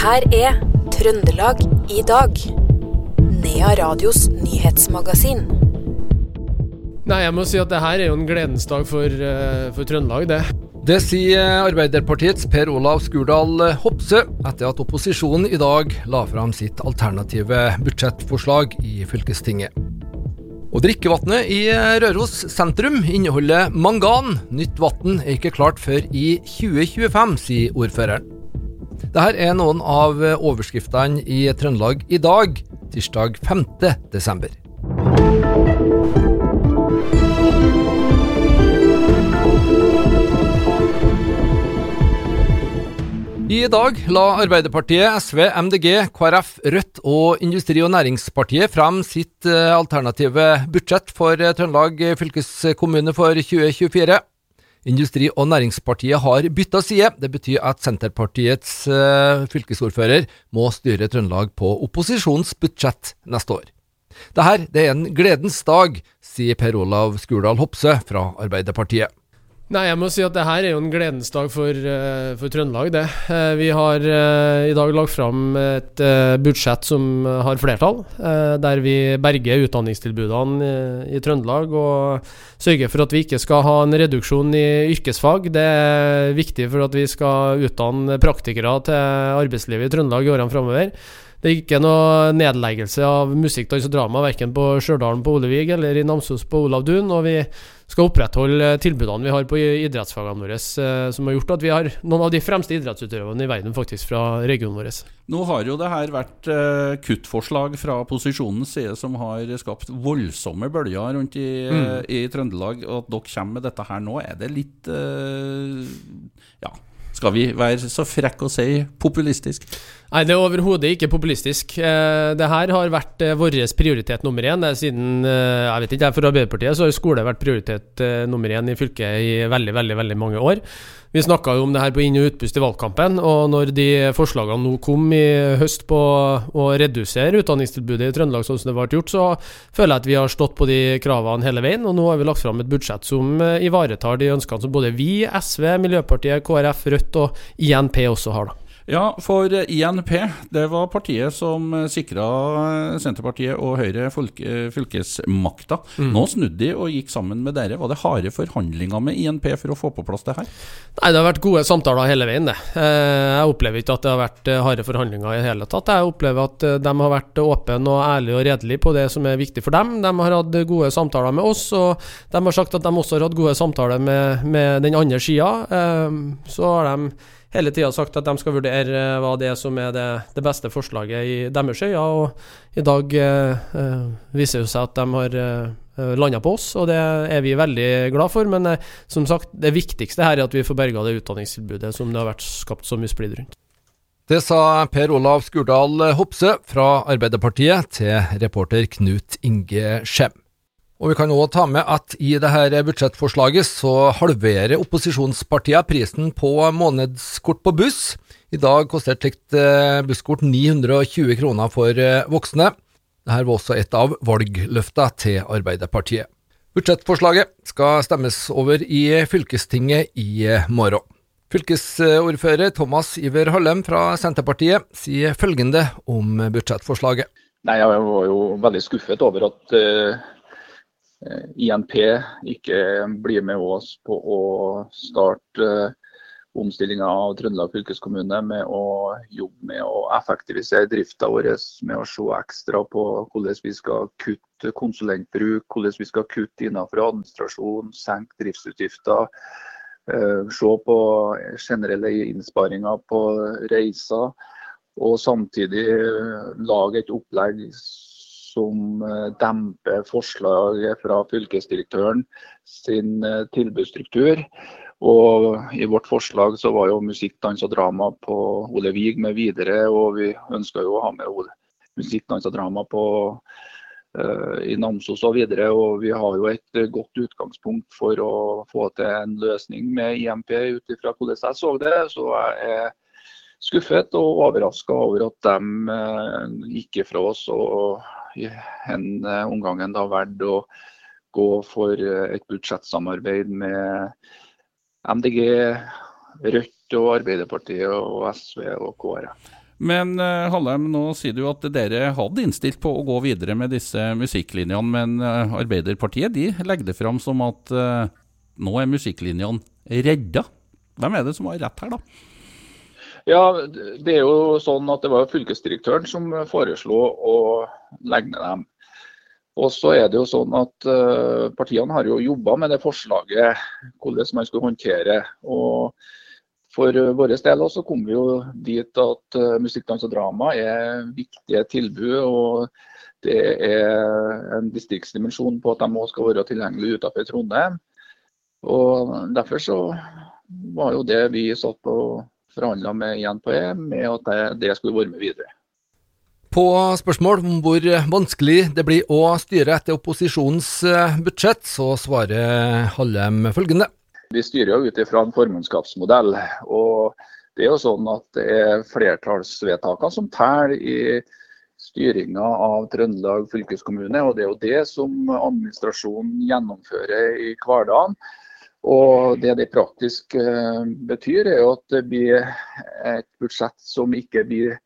her er Trøndelag i dag. Nea Radios nyhetsmagasin. Nei, jeg må si at det her er jo en gledens dag for, eh, for Trøndelag, det. Det sier Arbeiderpartiets Per Olav Skurdal Hopse etter at opposisjonen i dag la fram sitt alternative budsjettforslag i fylkestinget. Og Drikkevannet i Røros sentrum inneholder mangan. Nytt vann er ikke klart før i 2025, sier ordføreren. Dette er noen av overskriftene i Trøndelag i dag, tirsdag 5. desember. I dag la Arbeiderpartiet, SV, MDG, KrF, Rødt og Industri- og Næringspartiet frem sitt eh, alternative budsjett for eh, Trøndelag fylkeskommune for 2024. Industri- og Næringspartiet har bytta side. Det betyr at Senterpartiets eh, fylkesordfører må styre Trøndelag på opposisjonens budsjett neste år. Dette det er en gledens dag, sier Per Olav Skurdal Hopse fra Arbeiderpartiet. Nei, jeg må si at det her er jo en gledens dag for, uh, for Trøndelag, det. Uh, vi har uh, i dag lagt fram et budsjett som har flertall, der vi berger utdanningstilbudene i Trøndelag og sørger for at vi ikke skal ha en reduksjon i yrkesfag. Det er viktig for at vi skal utdanne praktikere til arbeidslivet i Trøndelag i årene framover. Det er ikke noe nedleggelse av musikk, dans og drama verken på Stjørdal på Olevig eller i Namsos på Olav Duun. Og vi skal opprettholde tilbudene vi har på idrettsfagene våre, eh, som har gjort at vi har noen av de fremste idrettsutøverne i verden faktisk fra regionen vår. Nå har jo det her vært uh, kuttforslag fra posisjonens side som har skapt voldsomme bølger rundt i, mm. uh, i Trøndelag. Og at dere kommer med dette her nå, er det litt Ja skal vi være så frekke å si populistisk? Nei, det er overhodet ikke populistisk. Eh, det her har vært eh, vår prioritet nummer én. Siden eh, jeg vet ikke, for Arbeiderpartiet så har skole vært prioritet nummer én i fylket i veldig, veldig, veldig mange år. Vi snakka jo om det her på inn- og utpust i valgkampen, og når de forslagene nå kom i høst på å redusere utdanningstilbudet i Trøndelag sånn som det ble gjort, så føler jeg at vi har stått på de kravene hele veien. Og nå har vi lagt fram et budsjett som ivaretar de ønskene som både vi, SV, Miljøpartiet, KrF, Rødt og INP også har. da. Ja, for INP det var partiet som sikra Senterpartiet og Høyre fylkesmakta. Mm. Nå snudde de og gikk sammen med dere. Var det harde forhandlinger med INP for å få på plass det her? Nei, det har vært gode samtaler hele veien, det. Eh, jeg opplever ikke at det har vært eh, harde forhandlinger i det hele tatt. Jeg opplever at eh, de har vært åpne og ærlige og redelige på det som er viktig for dem. De har hatt gode samtaler med oss, og de har sagt at de også har hatt gode samtaler med, med den andre sida. Så har de hele tida sagt at de skal vurdere eh, hva det er som er det, det beste forslaget i deres øyne. Og i dag eh, eh, viser det seg at de har eh, landa på oss, og det er vi veldig glad for. Men eh, som sagt, det viktigste her er at vi får berga det utdanningstilbudet som det har vært skapt så mye splid rundt. Det sa Per Olav Skurdal Hopse fra Arbeiderpartiet til reporter Knut Inge Skjem. Og vi kan òg ta med at i dette budsjettforslaget så halverer opposisjonspartiene prisen på månedskort på buss. I dag koster et slikt eh, busskort 920 kroner for eh, voksne. Dette var også et av valgløftene til Arbeiderpartiet. Budsjettforslaget skal stemmes over i fylkestinget i eh, morgen. Fylkesordfører Thomas Iver Hallem fra Senterpartiet sier følgende om budsjettforslaget. Nei, Jeg var jo veldig skuffet over at INP ikke blir med oss på å starte eh, omstillinga av Trøndelag fylkeskommune med å jobbe med å effektivisere drifta vår, med å se ekstra på hvordan vi skal kutte konsulentbruk, hvordan vi skal kutte innenfor administrasjon, senke driftsutgifter. Eh, se på generelle innsparinger på reiser, og samtidig lage et opplegg som eh, demper forslaget fra fylkesdirektøren sin eh, tilbudsstruktur. Og I vårt forslag så var jo musikk, dans og drama på Ole Vig med videre, og vi ønska jo å ha med musikk, dans og drama på uh, i Namsos og videre. Og vi har jo et godt utgangspunkt for å få til en løsning med IMP ut hvordan jeg så det. Så jeg er skuffet og overraska over at de gikk ifra oss. og i denne omgangen da valgt å gå for eh, et budsjettsamarbeid med MDG, Rødt og Arbeiderpartiet og SV og KrF. Men uh, Hallheim, nå sier du at dere hadde innstilt på å gå videre med disse musikklinjene, men Arbeiderpartiet de legger det fram som at nå er musikklinjene redda. Hvem er det som har rett her, da? Ja, Det er jo sånn at det var fylkesdirektøren som foreslo å legge ned dem. Og så er det jo sånn at uh, Partiene har jo jobba med det forslaget, hvordan man skulle håndtere. og For vår del så kom vi jo dit at uh, musikk, dans og drama er viktige tilbud. og Det er en distriktsdimensjon på at de òg skal være tilgjengelige utenfor Trondheim. Og Derfor så var jo det vi satt og forhandla med INPE, med at det, skulle være med videre. På spørsmål om hvor vanskelig det blir å styre etter opposisjonens eh, budsjett, så svarer Hallem følgende. Vi styrer jo ut ifra en formannskapsmodell. og det er jo sånn at det er flertallsvedtakene som teller i styringa av Trøndelag fylkeskommune. og Det er jo det som administrasjonen gjennomfører i hverdagen. Og Det det praktisk eh, betyr, er jo at det blir et budsjett som ikke blir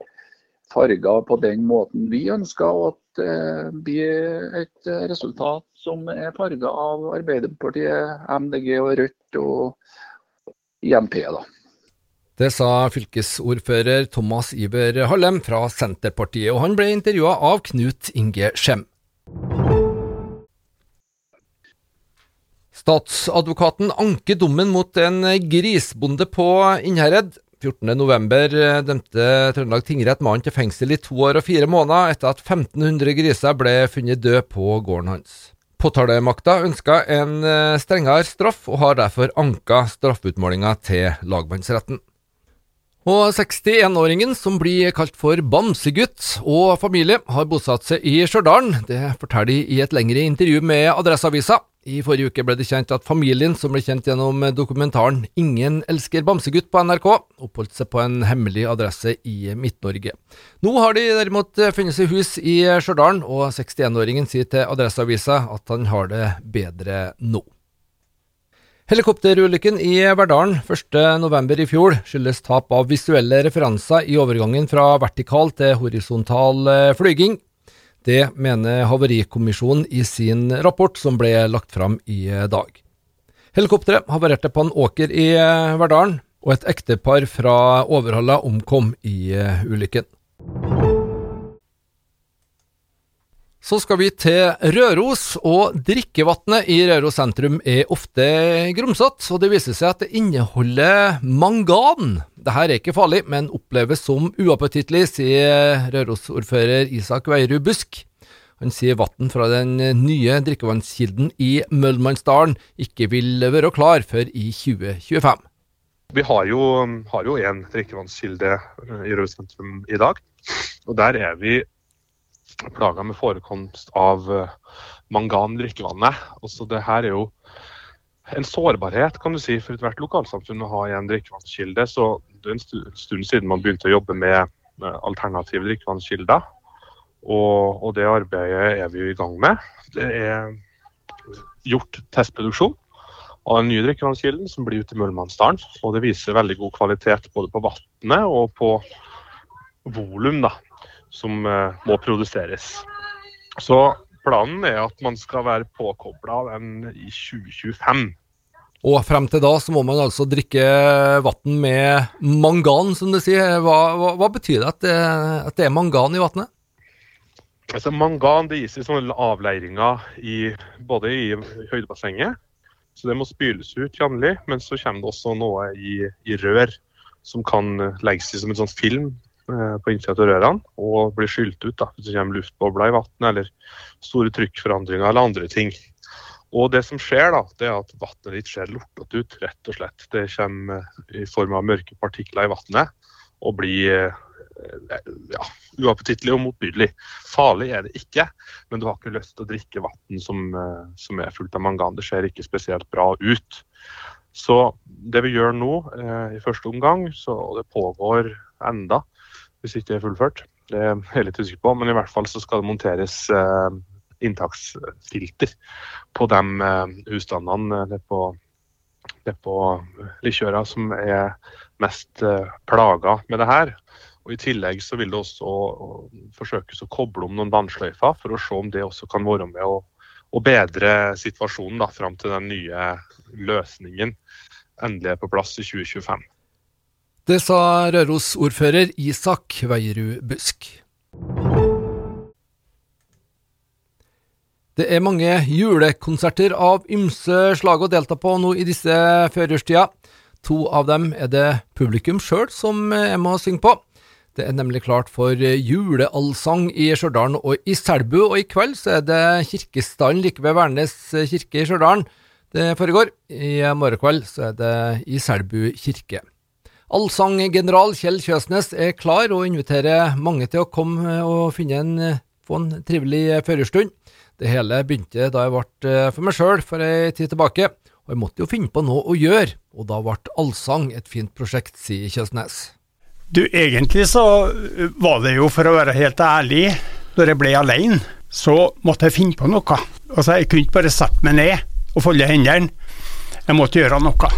farga på den måten vi ønsker, og at det blir et resultat som er farga av Arbeiderpartiet, MDG og Rødt og IMP. da. Det sa fylkesordfører Thomas Iver Hallem fra Senterpartiet, og han ble intervjua av Knut Inge Skjem. Statsadvokaten anker dommen mot en grisbonde på Innherred. 14.11 eh, dømte Trøndelag tingrett mannen til fengsel i to år og fire måneder etter at 1500 griser ble funnet døde på gården hans. Påtalemakta ønska en eh, strengere straff, og har derfor anka straffutmålinga til lagmannsretten. Og 61-åringen, som blir kalt for Bamsegutt, og familie har bosatt seg i Stjørdal. Det forteller de i et lengre intervju med Adresseavisa. I forrige uke ble det kjent at familien, som ble kjent gjennom dokumentaren 'Ingen elsker bamsegutt' på NRK, oppholdt seg på en hemmelig adresse i Midt-Norge. Nå har de derimot funnet seg hus i Stjørdal, og 61-åringen sier til Adresseavisa at han har det bedre nå. Helikopterulykken i Verdalen 1.11. i fjor skyldes tap av visuelle referanser i overgangen fra vertikal til horisontal flyging. Det mener Havarikommisjonen i sin rapport som ble lagt fram i dag. Helikopteret havarerte på en åker i Verdalen, og et ektepar fra Overhalla omkom i ulykken. Så skal vi til Røros, og drikkevannet i Røros sentrum er ofte grumsete, og det viser seg at det inneholder mangan. Dette er ikke farlig, men oppleves som uappetittlig, sier Røros-ordfører Isak Veierud Busk. Han sier vann fra den nye drikkevannskilden i Møllmannsdalen ikke vil være klar før i 2025. Vi har jo, har jo en drikkevannskilde i Røros sentrum i dag, og der er vi plaga med forekomst av eh, mangan i drikkevannet. Også det her er jo en sårbarhet kan du si, for ethvert lokalsamfunn å ha en drikkevannskilde. Så det er en stund siden man begynte å jobbe med alternative drikkevannskilder. Og, og, det arbeidet er vi i gang med. Det er gjort testproduksjon av den nye drikkevannskilden som blir ute i Mølmannsdalen. Og det viser veldig god kvalitet både på vannet og på volum som eh, må produseres. Så planen er at man skal være påkobla den i 2025. Og frem til da så må man altså drikke vann med mangan, som du sier. Hva, hva, hva betyr det at, det at, det er mangan i vannet? Altså, mangan det gis i sånne avleiringer i, både i høydebassenget, så det må spyles ut jevnlig. Men så kommer det også noe i, i rør som kan legges i som en sånn film Eh, på innsida av rørene og blir skylt ut da, hvis det kommer luftbobler i vannet eller store trykkforandringer eller andre ting. Og Det som skjer, da, det er at vannet ditt ser lortete ut, rett og slett. Det kommer i form av mørke partikler i vannet og blir eh, ja, uappetittlig og motbydelig. Farlig er det ikke, men du har ikke lyst til å drikke vann som, eh, som, er fullt av mangan. Det ser ikke spesielt bra ut. Så det vi gjør nå, i første omgang, så, det pågår enda, hvis ikke det er fullført. Det er jeg litt usikker på, men i hvert fall så skal det monteres eh, inntaksfilter på de eh, husstandene det på, på Likjøra som er mest eh, plaga med det her. Og I tillegg så vil det også forsøkes å koble om noen vannsløyfer, for å se om det også kan være med å, å bedre situasjonen da, fram til den nye løsningen endelig er på plass i 2025. Det sa Røros-ordfører Isak Veierud Busk. Det er mange julekonserter av ymse slag å delta på nå i disse førjulstida. To av dem er det publikum sjøl som er med å synge på. Det er nemlig klart for juleallsang i Stjørdal og i Selbu, og i kveld så er det kirkestallen like ved Værnes kirke i Stjørdal det foregår. I morgen kveld så er det i Selbu kirke. Allsanggeneral Kjell Kjøsnes er klar og inviterer mange til å komme og en, få en trivelig førerstund. Det hele begynte da jeg ble for meg sjøl for ei tid tilbake, og jeg måtte jo finne på noe å gjøre, og da ble allsang et fint prosjekt, sier Kjøsnes. Du, egentlig så var det jo, for å være helt ærlig, når jeg ble alene, så måtte jeg finne på noe. Altså, jeg kunne ikke bare sette meg ned og folde hendene. Jeg måtte gjøre noe.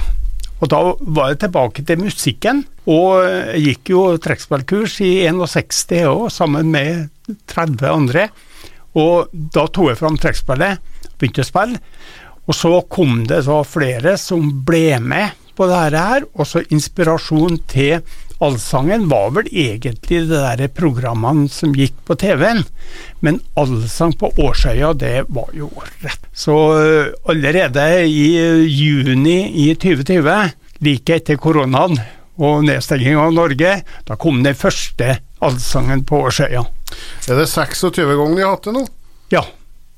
Og da var jeg tilbake til musikken, og gikk jo trekkspillkurs i 61 òg, sammen med 30 andre. Og da tok jeg fram trekkspillet, begynte å spille. Og så kom det så flere som ble med på dette her, og så inspirasjon til Allsangen var vel egentlig det der programmene som gikk på TV-en, men Allsang på Årsøya, det var jo rett. Så eh, allerede i eh, juni i 2020, like etter koronaen og nedstenging av Norge, da kom den første Allsangen på Årsøya. Er det 26 ganger de har hatt det nå? Ja,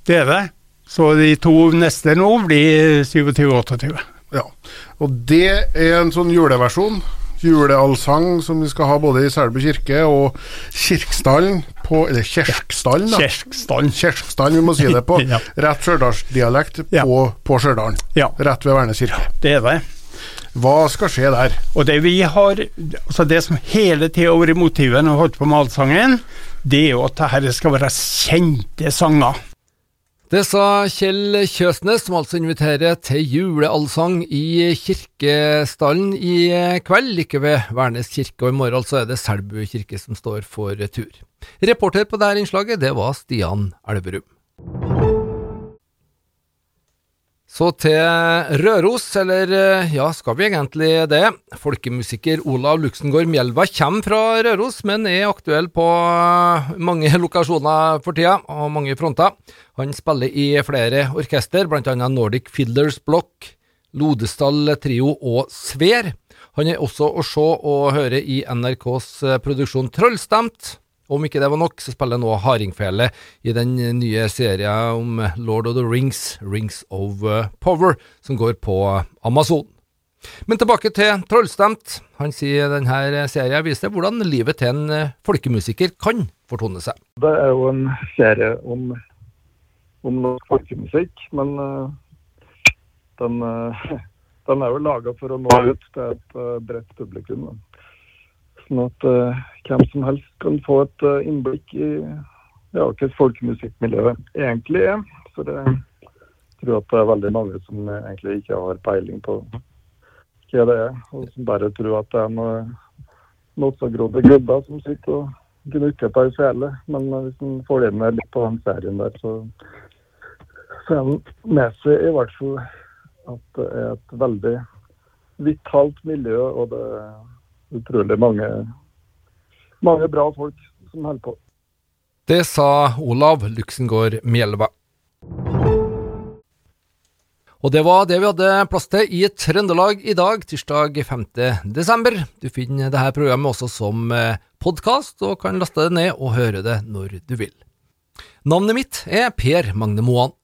det er det. Så de to neste nå blir 27-28. Ja, og det er en sånn juleversjon juleallsang som vi skal ha både i Selbu kirke og Kirksdalen på Eller Kjerksdalen, da. Kjerksdalen. Kjerksdalen, vi må si det på. ja. Rett stjørdalsdialekt ja. på, på Stjørdal. Ja. Rett ved Værnes kirke. Det er det. Hva skal skje der? Og Det vi har, altså det som hele tida har vært motivet når vi holdt på med allsangen, det er jo at dette skal være kjente sanger. Det sa Kjell Kjøsnes, som altså inviterer til juleallsang i Kirkestallen i kveld, like ved Værnes kirke, og i morgen altså er det Selbu kirke som står for tur. Reporter på dette innslaget, det var Stian Elverum. Så til Røros, eller eh, ja, skal vi egentlig det? Folkemusiker Olav Luxengård Mjelva kommer fra Røros, men er aktuell på mange lokasjoner for tida, og mange fronter. Han spiller i flere orkester, bl.a. Nordic Fiddlers Block, Lodesdal Trio og Sver. Han er også å se og høre i NRKs eh, produksjon Trollstemt. Om ikke det var nok, så spiller nå hardingfele i den nye serien om Lord of the Rings, Rings of uh, Power, som går på Amazon. Men tilbake til Trollstemt. Han sier denne serien viser hvordan livet til en uh, folkemusiker kan fortone seg. Det er jo en serie om, om norsk folkemusikk, men uh, den, den, er jo laga for å nå ut til et bredt publikum. Da sånn at uh, hvem som helst kan få et uh, innblikk i ja, hva folkemusikkmiljøet egentlig er. Så det, jeg tror at det er veldig mange som egentlig ikke har peiling på hva det er, og som bare tror at det er noe notsagrodde gubber som sitter og gnukker på ei fele. Men hvis en får inn litt på den serien der, så får en med seg i hvert fall at det er et veldig vitalt miljø. og det utrolig mange, mange bra folk som holder på. Det sa Olav Luxengård Mjelva. Og det var det vi hadde plass til i Trøndelag i dag, tirsdag 5. desember. Du finner dette programmet også som eh, podkast, og kan laste det ned og høre det når du vil. Navnet mitt er Per Magne Moan.